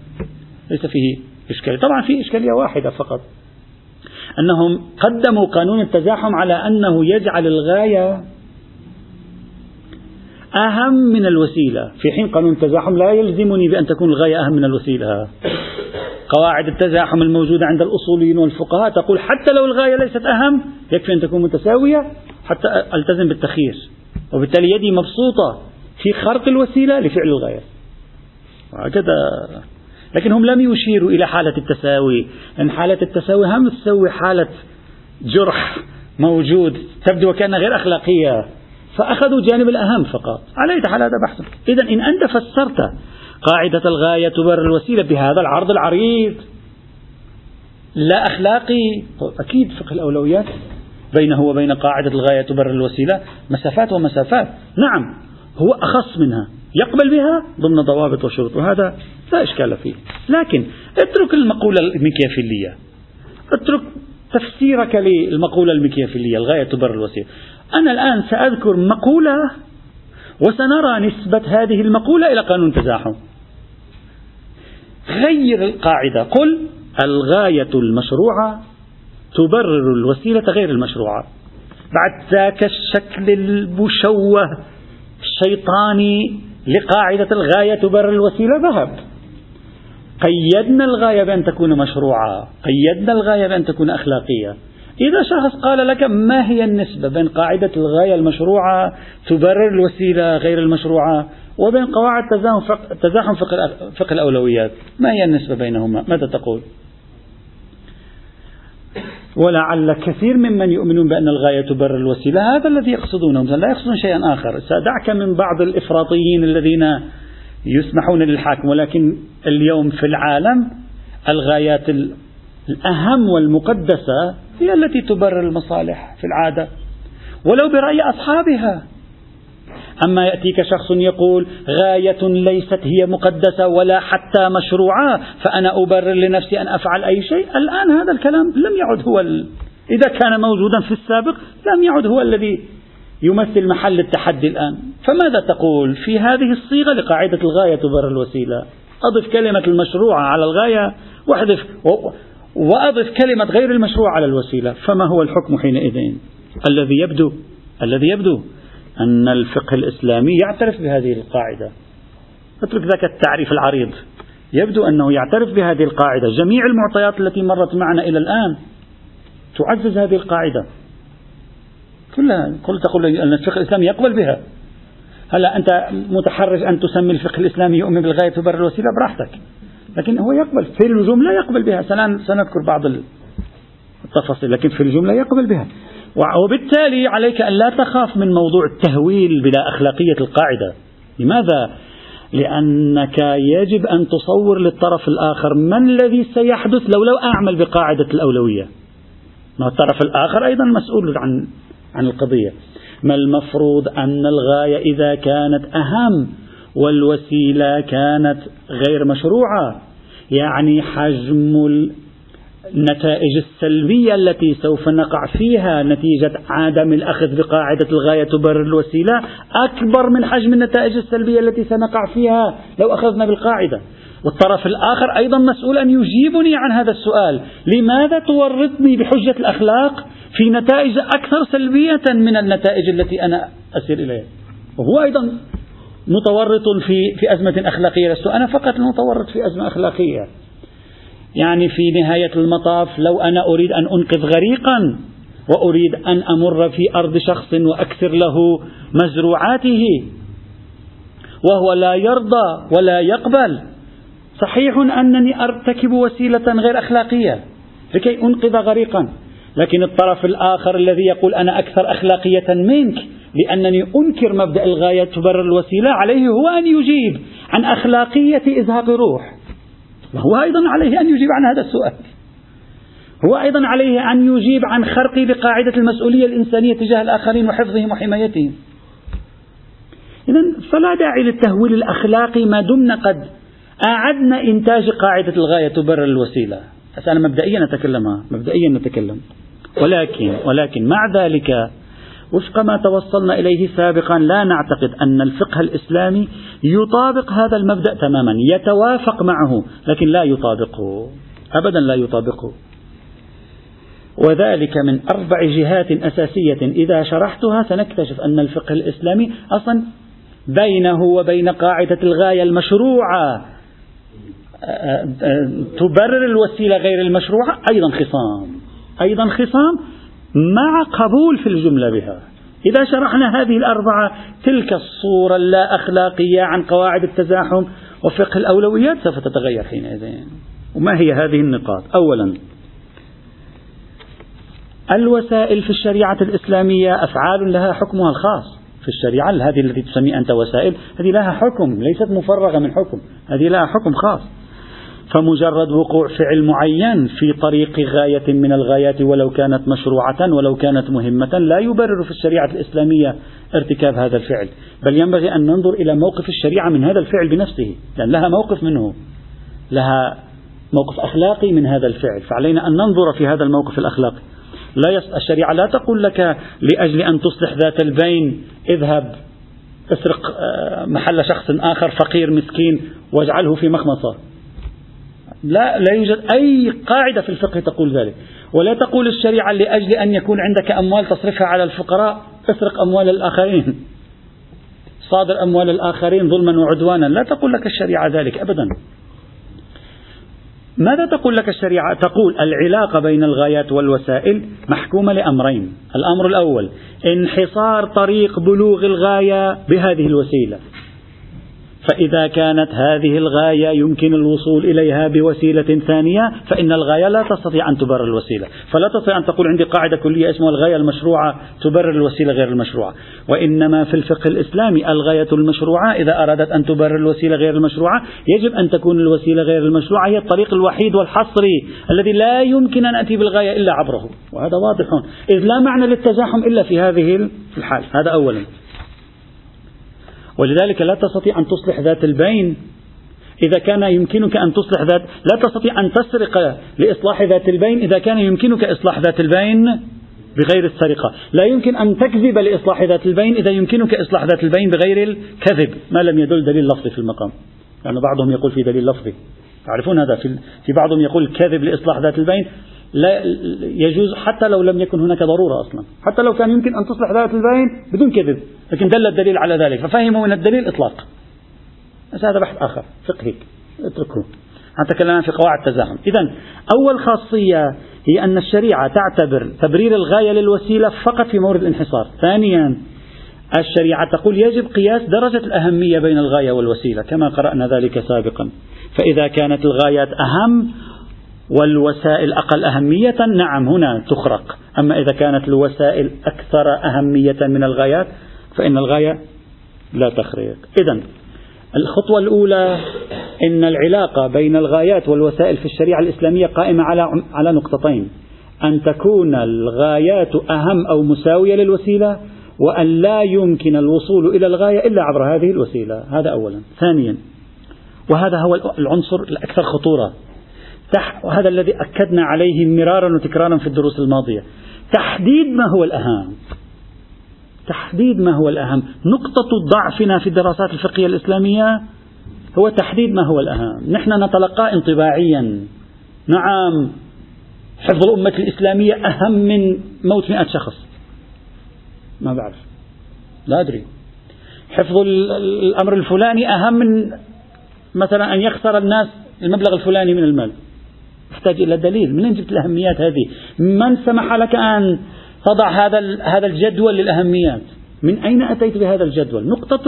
A: ليس فيه إشكالية. طبعا في إشكالية واحدة فقط. أنهم قدموا قانون التزاحم على أنه يجعل الغاية أهم من الوسيلة. في حين قانون التزاحم لا يلزمني بأن تكون الغاية أهم من الوسيلة. قواعد التزاحم الموجودة عند الأصوليين والفقهاء تقول حتى لو الغاية ليست أهم يكفي أن تكون متساوية حتى ألتزم بالتخيير. وبالتالي يدي مبسوطة في خرق الوسيلة لفعل الغاية. وهكذا لكن هم لم يشيروا إلى حالة التساوي لأن حالة التساوي هم تسوي حالة جرح موجود تبدو وكأنها غير أخلاقية فأخذوا الجانب الأهم فقط. على حال هذا بحث إذا إن أنت فسرت قاعدة الغاية تبرر الوسيلة بهذا العرض العريض لا أخلاقي. أكيد فقه الأولويات بينه وبين قاعدة الغاية تبرر الوسيلة مسافات ومسافات. نعم هو أخص منها. يقبل بها ضمن ضوابط وشروط وهذا لا إشكال فيه. لكن اترك المقولة الميكيافيلية. اترك تفسيرك للمقولة الميكيافيلية الغاية تبرر الوسيلة. أنا الآن سأذكر مقولة وسنرى نسبة هذه المقولة إلى قانون التزاحم غير القاعدة. قل الغاية المشروعة تبرر الوسيلة غير المشروعة. بعد ذاك الشكل المشوه الشيطاني لقاعدة الغاية تبرر الوسيلة ذهب. قيدنا الغاية بأن تكون مشروعة. قيدنا الغاية بأن تكون أخلاقية. إذا شخص قال لك ما هي النسبة بين قاعدة الغاية المشروعة تبرر الوسيلة غير المشروعة وبين قواعد تزاحم فقه, فقه الأولويات؟ ما هي النسبة بينهما؟ ماذا تقول؟ ولعل كثير ممن يؤمنون بأن الغاية تبرر الوسيلة. هذا الذي يقصدونه لا يقصدون شيئا آخر. سأدعك من بعض الإفراطيين الذين يسمحون للحاكم ولكن اليوم في العالم الغايات الأهم والمقدسة هي التي تبرر المصالح في العادة ولو برأي أصحابها. أما يأتيك شخص يقول غاية ليست هي مقدسة ولا حتى مشروعة فأنا أبرر لنفسي أن أفعل أي شيء. الآن هذا الكلام لم يعد هو ال... إذا كان موجودا في السابق لم يعد هو الذي يمثل محل التحدي الآن. فماذا تقول في هذه الصيغة لقاعدة الغاية تبرر الوسيلة؟ أضف كلمة المشروعة على الغاية واحذف وأضف كلمة غير المشروع على الوسيلة. فما هو الحكم حينئذ؟ الذي يبدو الذي يبدو أن الفقه الإسلامي يعترف بهذه القاعدة. اترك ذاك التعريف العريض. يبدو أنه يعترف بهذه القاعدة. جميع المعطيات التي مرت معنا إلى الآن تعزز هذه القاعدة. كلها قلت تقول أن الفقه الإسلامي يقبل بها. هلا أنت متحرج أن تسمي الفقه الإسلامي يؤمن بالغاية تبرر الوسيلة براحتك. لكن هو يقبل. في الجملة يقبل بها. سنذكر بعض التفاصيل لكن في الجملة يقبل بها. وبالتالي عليك أن لا تخاف من موضوع التهويل بلا أخلاقية القاعدة. لماذا؟ لأنك يجب أن تصور للطرف الآخر ما الذي سيحدث لو لو أعمل بقاعدة الأولوية. الطرف الآخر أيضا مسؤول عن عن القضية. ما المفروض أن الغاية إذا كانت أهم والوسيلة كانت غير مشروعة. يعني حجم النتائج السلبية التي سوف نقع فيها نتيجة عدم الأخذ بقاعدة الغاية تبرر الوسيلة أكبر من حجم النتائج السلبية التي سنقع فيها لو أخذنا بالقاعدة. والطرف الآخر أيضا مسؤول أن يجيبني عن هذا السؤال. لماذا تورطني بحجة الأخلاق في نتائج أكثر سلبية من النتائج التي أنا أسير إليها؟ وهو أيضا متورط في في أزمة أخلاقية. لست أنا فقط المتورط في أزمة أخلاقية. يعني في نهاية المطاف لو أنا أريد أن أنقذ غريقا وأريد أن أمر في أرض شخص وأكسر له مزروعاته وهو لا يرضى ولا يقبل صحيح أنني أرتكب وسيلة غير أخلاقية لكي أنقذ غريقا لكن الطرف الآخر الذي يقول أنا أكثر أخلاقية منك لأنني أنكر مبدأ الغاية تبرر الوسيلة عليه هو أن يجيب عن أخلاقية إزهاق روح وهو أيضا عليه أن يجيب عن هذا السؤال. هو أيضا عليه أن يجيب عن خرقي بقاعدة المسؤولية الإنسانية تجاه الآخرين وحفظهم وحمايتهم. إذا فلا داعي للتهويل الأخلاقي ما دمنا قد أعدنا إنتاج قاعدة الغاية تبرر الوسيلة. أنا مبدئيا أتكلم مبدئيا نتكلم. ولكن ولكن مع ذلك وفق ما توصلنا إليه سابقا. لا نعتقد أن الفقه الإسلامي يطابق هذا المبدأ تماما. يتوافق معه لكن لا يطابقه. أبدا لا يطابقه. وذلك من أربع جهات أساسية. إذا شرحتها سنكتشف أن الفقه الإسلامي أصلا بينه وبين قاعدة الغاية المشروعة. تبرر الوسيلة غير المشروعة؟ أيضا خصام. أيضا خصام. مع قبول في الجملة بها. إذا شرحنا هذه الأربعة تلك الصورة اللا أخلاقية عن قواعد التزاحم وفقه الأولويات سوف تتغير حينئذ. وما هي هذه النقاط؟ أولا الوسائل في الشريعة الإسلامية أفعال لها حكمها الخاص. في الشريعة هذه التي تسمي أنت وسائل هذه لها حكم ليست مفرغة من حكم هذه لها حكم خاص. فمجرد وقوع فعل معين في طريق غاية من الغايات ولو كانت مشروعة ولو كانت مهمة لا يبرر في الشريعة الإسلامية ارتكاب هذا الفعل. بل ينبغي أن ننظر إلى موقف الشريعة من هذا الفعل بنفسه لأن لها موقف منه. لها موقف أخلاقي من هذا الفعل. فعلينا أن ننظر في هذا الموقف الأخلاقي. لا يص... الشريعة لا تقول لك لأجل أن تصلح ذات البين اذهب اسرق آه، محل شخص آخر فقير مسكين واجعله في مخمصة. لا لا يوجد أي قاعدة في الفقه تقول ذلك. ولا تقول الشريعة لأجل أن يكون عندك أموال تصرفها على الفقراء اسرق أموال الآخرين. صادر أموال الآخرين ظلما وعدوانا. لا تقول لك الشريعة ذلك أبدا. ماذا تقول لك الشريعة؟ تقول العلاقة بين الغايات والوسائل محكومة لأمرين. الأمر الأول انحصار طريق بلوغ الغاية بهذه الوسيلة. فإذا كانت هذه الغاية يمكن الوصول إليها بوسيلة ثانية فإن الغاية لا تستطيع أن تبرر الوسيلة. فلا تستطيع أن تقول عندي قاعدة كلية اسمها الغاية المشروعة تبرر الوسيلة غير المشروعة. وإنما في الفقه الإسلامي الغاية المشروعة إذا أرادت أن تبرر الوسيلة غير المشروعة يجب أن تكون الوسيلة غير المشروعة هي الطريق الوحيد والحصري الذي لا يمكن أن أتي بالغاية إلا عبره. وهذا واضح. إذ لا معنى للتزاحم إلا في هذه الحال. هذا أولا. ولذلك لا تستطيع أن تصلح ذات البين. إذا كان يمكنك أن تصلح ذات لا تستطيع أن تسرق لإصلاح ذات البين. إذا كان يمكنك إصلاح ذات البين بغير السرقة. لا يمكن أن تكذب لإصلاح ذات البين إذا يمكنك إصلاح ذات البين بغير الكذب. ما لم يدل دليل لفظي في المقام. لأن يعني بعضهم يقول في دليل لفظي. تعرفون هذا؟ في بعضهم يقول كذب لإصلاح ذات البين. لا يجوز حتى لو لم يكن هناك ضرورة أصلا. حتى لو كان يمكن أن تصلح ذات البين بدون كذب. لكن دل الدليل على ذلك. ففهموا من الدليل إطلاق. بس هذا بحث آخر. فقهي اتركوه. نتكلم في قواعد التزاحم. إذا أول خاصية هي أن الشريعة تعتبر تبرير الغاية للوسيلة فقط في مورد الانحصار. ثانيا الشريعة تقول يجب قياس درجة الأهمية بين الغاية والوسيلة كما قرأنا ذلك سابقا. فإذا كانت الغايات أهم والوسائل أقل أهمية نعم هنا تخرق. أما إذا كانت الوسائل أكثر أهمية من الغايات فإن الغاية لا تخرق إذا الخطوة الأولى إن العلاقة بين الغايات والوسائل في الشريعة الإسلامية قائمة على على نقطتين. أن تكون الغايات أهم أو مساوية للوسيلة وأن لا يمكن الوصول إلى الغاية إلا عبر هذه الوسيلة. هذا أولا. ثانيا وهذا هو العنصر الأكثر خطورة. وهذا الذي أكدنا عليه مرارا وتكرارا في الدروس الماضية. تحديد ما هو الأهم. تحديد ما هو الأهم. نقطة ضعفنا في الدراسات الفقهية الإسلامية هو تحديد ما هو الأهم. نحن نتلقى انطباعيا. نعم حفظ الأمة الإسلامية أهم من موت مئة شخص. ما بعرف. لا أدري. حفظ الأمر الفلاني أهم من مثلا أن يخسر الناس المبلغ الفلاني من المال. يحتاج إلى دليل. منين جبت الأهميات هذه؟ من سمح لك أن تضع هذا هذا الجدول للأهميات؟ من أين أتيت بهذا الجدول؟ نقطة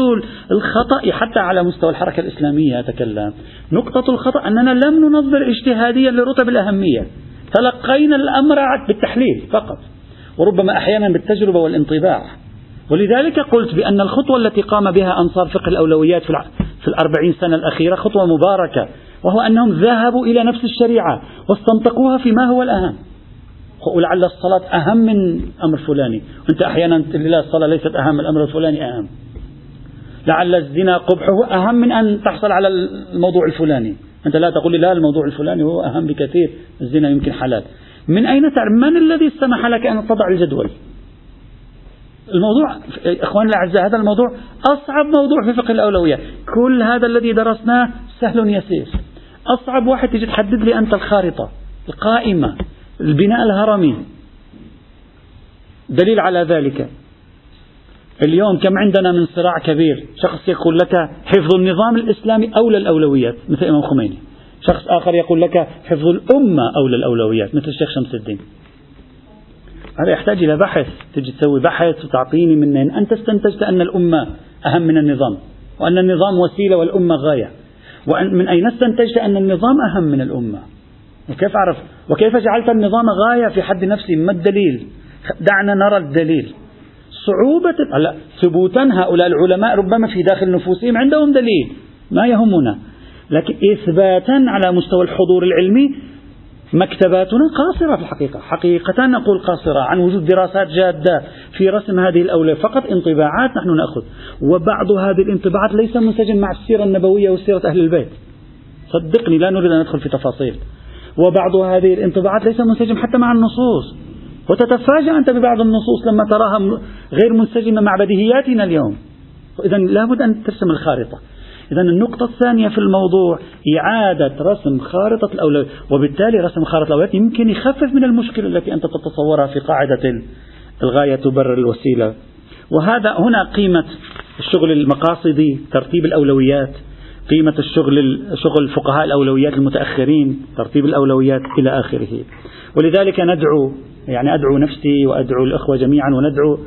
A: الخطأ حتى على مستوى الحركة الإسلامية أتكلم. نقطة الخطأ أننا لم ننظر اجتهاديا لرتب الأهمية. تلقينا الأمر بالتحليل فقط وربما أحيانا بالتجربة والانطباع. ولذلك قلت بأن الخطوة التي قام بها أنصار فقه الأولويات في الأربعين سنة الأخيرة خطوة مباركة. وهو أنهم ذهبوا إلى نفس الشريعة واستنطقوها فيما هو الأهم. ولعل الصلاة أهم من أمر فلاني أنت أحيانا تقول لا الصلاة ليست أهم الأمر الفلاني أهم. لعل الزنا قبحه أهم من أن تحصل على الموضوع الفلاني. أنت لا تقول لي لا الموضوع الفلاني هو أهم بكثير الزنا يمكن حلال من أين تعرف؟ من الذي سمح لك أن تضع الجدول؟ الموضوع إخواني الأعزاء هذا الموضوع أصعب موضوع في فقه الأولوية. كل هذا الذي درسناه سهل يسير. أصعب واحد تجي تحدد لي أنت الخارطة القائمة البناء الهرمي. دليل على ذلك. اليوم كم عندنا من صراع كبير. شخص يقول لك حفظ النظام الإسلامي أولى الأولويات مثل الإمام خميني. شخص آخر يقول لك حفظ الأمة أولى الأولويات مثل الشيخ شمس الدين. هذا يحتاج إلى بحث. تجي تسوي بحث وتعطيني منين. أنت استنتجت أن الأمة أهم من النظام وأن النظام وسيلة والأمة غاية. ومن أين استنتجت أن النظام أهم من الأمة؟ وكيف أعرف؟ وكيف جعلت النظام غاية في حد نفسه ما الدليل؟ دعنا نرى الدليل. صعوبة لا ثبوتا هؤلاء العلماء ربما في داخل نفوسهم عندهم دليل ما يهمنا. لكن إثباتا على مستوى الحضور العلمي مكتباتنا قاصرة في الحقيقة. حقيقة نقول قاصرة عن وجود دراسات جادة في رسم هذه الأولوية فقط انطباعات نحن نأخذ. وبعض هذه الانطباعات ليس منسجم مع السيرة النبوية وسيرة أهل البيت. صدقني لا نريد أن ندخل في تفاصيل. وبعض هذه الانطباعات ليس منسجم حتى مع النصوص. وتتفاجأ أنت ببعض النصوص لما تراها غير منسجمة مع بديهياتنا اليوم. إذا لابد أن ترسم الخارطة. إذا النقطة الثانية في الموضوع إعادة رسم خارطة الأولويات وبالتالي رسم خارطة الأولويات يمكن يخفف من المشكلة التي أنت تتصورها في قاعدة الغاية تبرر الوسيلة. وهذا هنا قيمة الشغل المقاصدي ترتيب الأولويات قيمة الشغل شغل فقهاء الأولويات المتأخرين ترتيب الأولويات إلى آخره. ولذلك ندعو يعني أدعو نفسي وأدعو الأخوة جميعا وندعو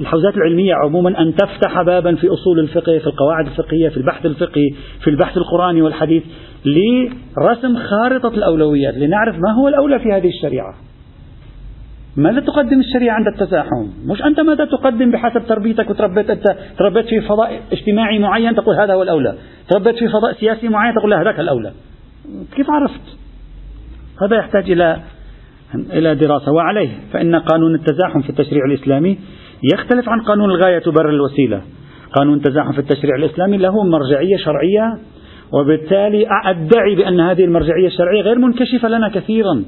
A: الحوزات العلمية عموما أن تفتح بابا في أصول الفقه في القواعد الفقهية في البحث الفقهي في البحث القرآني والحديث لرسم خارطة الأولويات لنعرف ما هو الأولى في هذه الشريعة. ماذا تقدم الشريعة عند التزاحم؟ مش أنت ماذا تقدم بحسب تربيتك وتربيت أنت تربيت في فضاء اجتماعي معين تقول هذا هو الأولى. تربيت في فضاء سياسي معين تقول هذاك الأولى. كيف عرفت؟ هذا يحتاج إلى إلى دراسة. وعليه فإن قانون التزاحم في التشريع الإسلامي يختلف عن قانون الغاية تبرر الوسيلة. قانون التزاحم في التشريع الإسلامي له مرجعية شرعية وبالتالي أدعي بأن هذه المرجعية الشرعية غير منكشفة لنا كثيرا.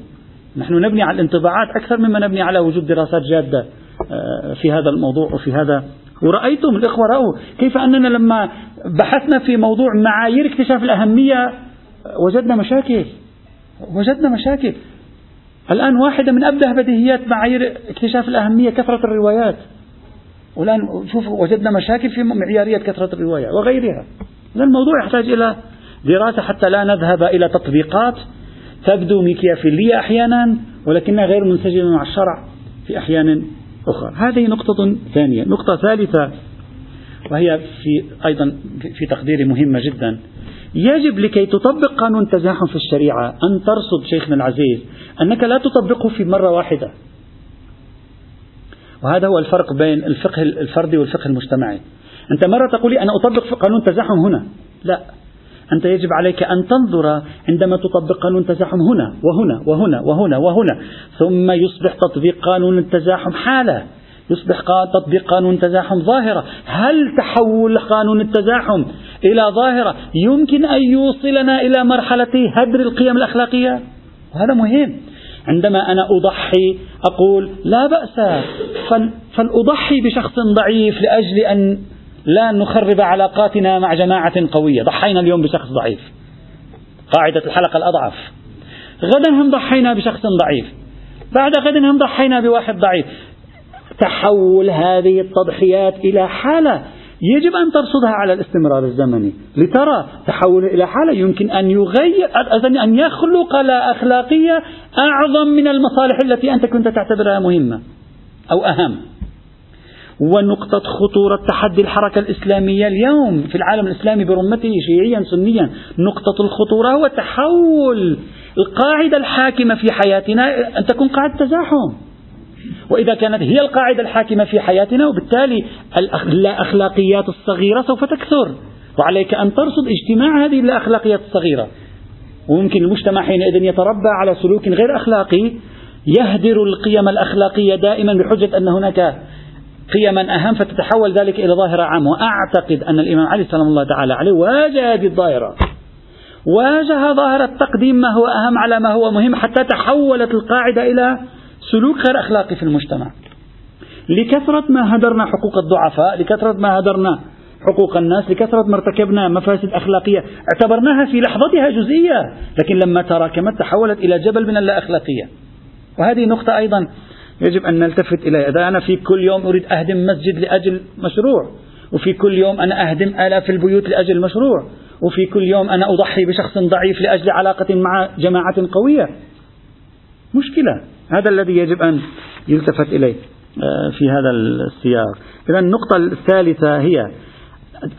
A: نحن نبني على الانطباعات أكثر مما نبني على وجود دراسات جادة آه، في هذا الموضوع وفي هذا. ورأيتم الإخوة رأوا كيف أننا لما بحثنا في موضوع معايير اكتشاف الأهمية وجدنا مشاكل. وجدنا مشاكل. الآن واحدة من أبدأ بديهيات معايير اكتشاف الأهمية كثرة الروايات. والآن شوف وجدنا مشاكل في معيارية كثرة الروايات وغيرها. الموضوع يحتاج إلى دراسة حتى لا نذهب إلى تطبيقات تبدو ميكيافيلية أحيانا ولكنها غير منسجمة مع الشرع في أحيان أخرى. هذه نقطة ثانية. نقطة ثالثة وهي في أيضا في تقديري مهمة جدا. يجب لكي تطبق قانون التزاحم في الشريعة أن ترصد شيخنا العزيز أنك لا تطبقه في مرة واحدة. وهذا هو الفرق بين الفقه الفردي والفقه المجتمعي. أنت مرة تقولي أنا أطبق قانون التزاحم هنا. لا. أنت يجب عليك أن تنظر عندما تطبق قانون التزاحم هنا وهنا وهنا وهنا وهنا. ثم يصبح تطبيق قانون التزاحم حالة. يصبح تطبيق قانون التزاحم ظاهرة. هل تحول قانون التزاحم إلى ظاهرة؟ يمكن أن يوصلنا إلى مرحلة هدر القيم الأخلاقية؟ وهذا مهم. عندما أنا أضحي أقول لا بأس فلأضحي بشخص ضعيف لأجل أن لا نخرب علاقاتنا مع جماعة قوية. ضحينا اليوم بشخص ضعيف. قاعدة الحلقة الأضعف. غدا هم ضحينا بشخص ضعيف. بعد غد هم ضحينا بواحد ضعيف. تحول هذه التضحيات إلى حالة يجب أن ترصدها على الاستمرار الزمني. لترى تحول إلى حالة يمكن أن يغير أن يخلق لا أخلاقية أعظم من المصالح التي أنت كنت تعتبرها مهمة أو أهم. ونقطة خطورة تحدي الحركة الإسلامية اليوم في العالم الإسلامي برمته شيعيا سنيا. نقطة الخطورة هو تحول القاعدة الحاكمة في حياتنا أن تكون قاعدة تزاحم. وإذا كانت هي القاعدة الحاكمة في حياتنا وبالتالي الأخلاقيات الصغيرة سوف تكثر. وعليك أن ترصد اجتماع هذه الأخلاقيات الصغيرة. وممكن المجتمع حينئذ يتربى على سلوك غير أخلاقي يهدر القيم الأخلاقية دائما بحجة أن هناك قيما أهم فتتحول ذلك إلى ظاهرة عامة. وأعتقد أن الإمام علي سلام الله تعالى عليه واجه هذه الظاهرة. واجه ظاهرة تقديم ما هو أهم على ما هو مهم حتى تحولت القاعدة إلى سلوك غير أخلاقي في المجتمع. لكثرة ما هدرنا حقوق الضعفاء لكثرة ما هدرنا حقوق الناس لكثرة ما ارتكبنا مفاسد أخلاقية. اعتبرناها في لحظتها جزئية لكن لما تراكمت تحولت إلى جبل من اللا أخلاقية. وهذه نقطة أيضا يجب أن نلتفت إليها. إذا أنا في كل يوم أريد أهدم مسجد لأجل مشروع وفي كل يوم أنا أهدم آلاف البيوت لأجل مشروع وفي كل يوم أنا أضحي بشخص ضعيف لأجل علاقة مع جماعة قوية. مشكلة. هذا الذي يجب أن يلتفت إليه آه، في هذا السياق. إذا النقطة الثالثة هي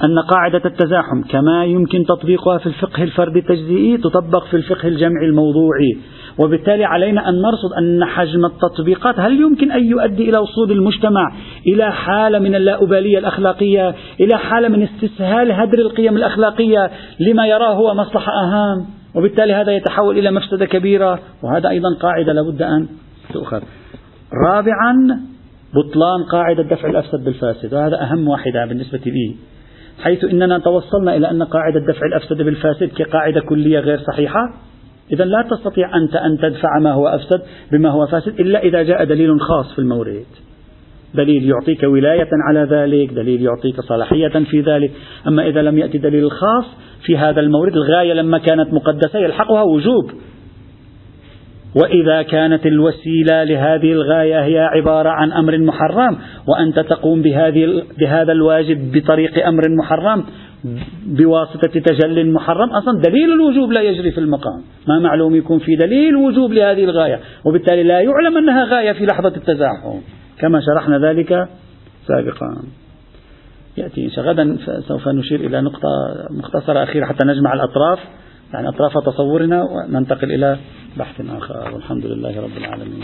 A: أن قاعدة التزاحم كما يمكن تطبيقها في الفقه الفردي التجزئي تطبق في الفقه الجمعي الموضوعي. وبالتالي علينا أن نرصد أن حجم التطبيقات هل يمكن أن يؤدي إلى وصول المجتمع إلى حالة من اللاؤبالية الأخلاقية إلى حالة من استسهال هدر القيم الأخلاقية لما يراه هو مصلحة أهم؟ وبالتالي هذا يتحول إلى مفسدة كبيرة وهذا أيضا قاعدة لابد أن تؤخذ. رابعا بطلان قاعدة دفع الأفسد بالفاسد وهذا أهم واحدة بالنسبة لي. حيث أننا توصلنا إلى أن قاعدة دفع الأفسد بالفاسد كقاعدة كلية غير صحيحة إذا لا تستطيع أنت أن تدفع ما هو أفسد بما هو فاسد إلا إذا جاء دليل خاص في المورد. دليل يعطيك ولاية على ذلك دليل يعطيك صلاحية في ذلك. أما إذا لم يأتي دليل خاص في هذا المورد الغاية لما كانت مقدسة يلحقها وجوب. وإذا كانت الوسيلة لهذه الغاية هي عبارة عن أمر محرم وأنت تقوم بهذه بهذا الواجب بطريق أمر محرم بواسطة تجل محرم أصلا دليل الوجوب لا يجري في المقام. ما معلوم يكون في دليل وجوب لهذه الغاية وبالتالي لا يعلم أنها غاية في لحظة التزاحم. كما شرحنا ذلك سابقا. يأتي غدا سوف نشير إلى نقطة مختصرة أخيرة حتى نجمع الأطراف. يعني أطراف تصورنا وننتقل إلى بحث آخر. والحمد لله رب العالمين.